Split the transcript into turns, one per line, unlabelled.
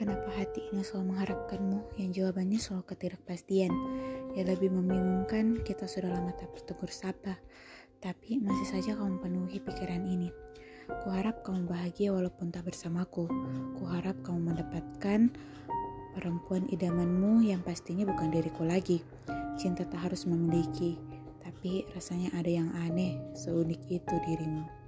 Kenapa hati ini selalu mengharapkanmu yang jawabannya selalu ketidakpastian. Ya lebih membingungkan, kita sudah lama tak bertegur sapa, tapi masih saja kamu penuhi pikiran ini. Kuharap kamu bahagia walaupun tak bersamaku. Kuharap kamu mendapatkan perempuan idamanmu yang pastinya bukan diriku lagi. Cinta tak harus memiliki, tapi rasanya ada yang aneh, seunik itu dirimu.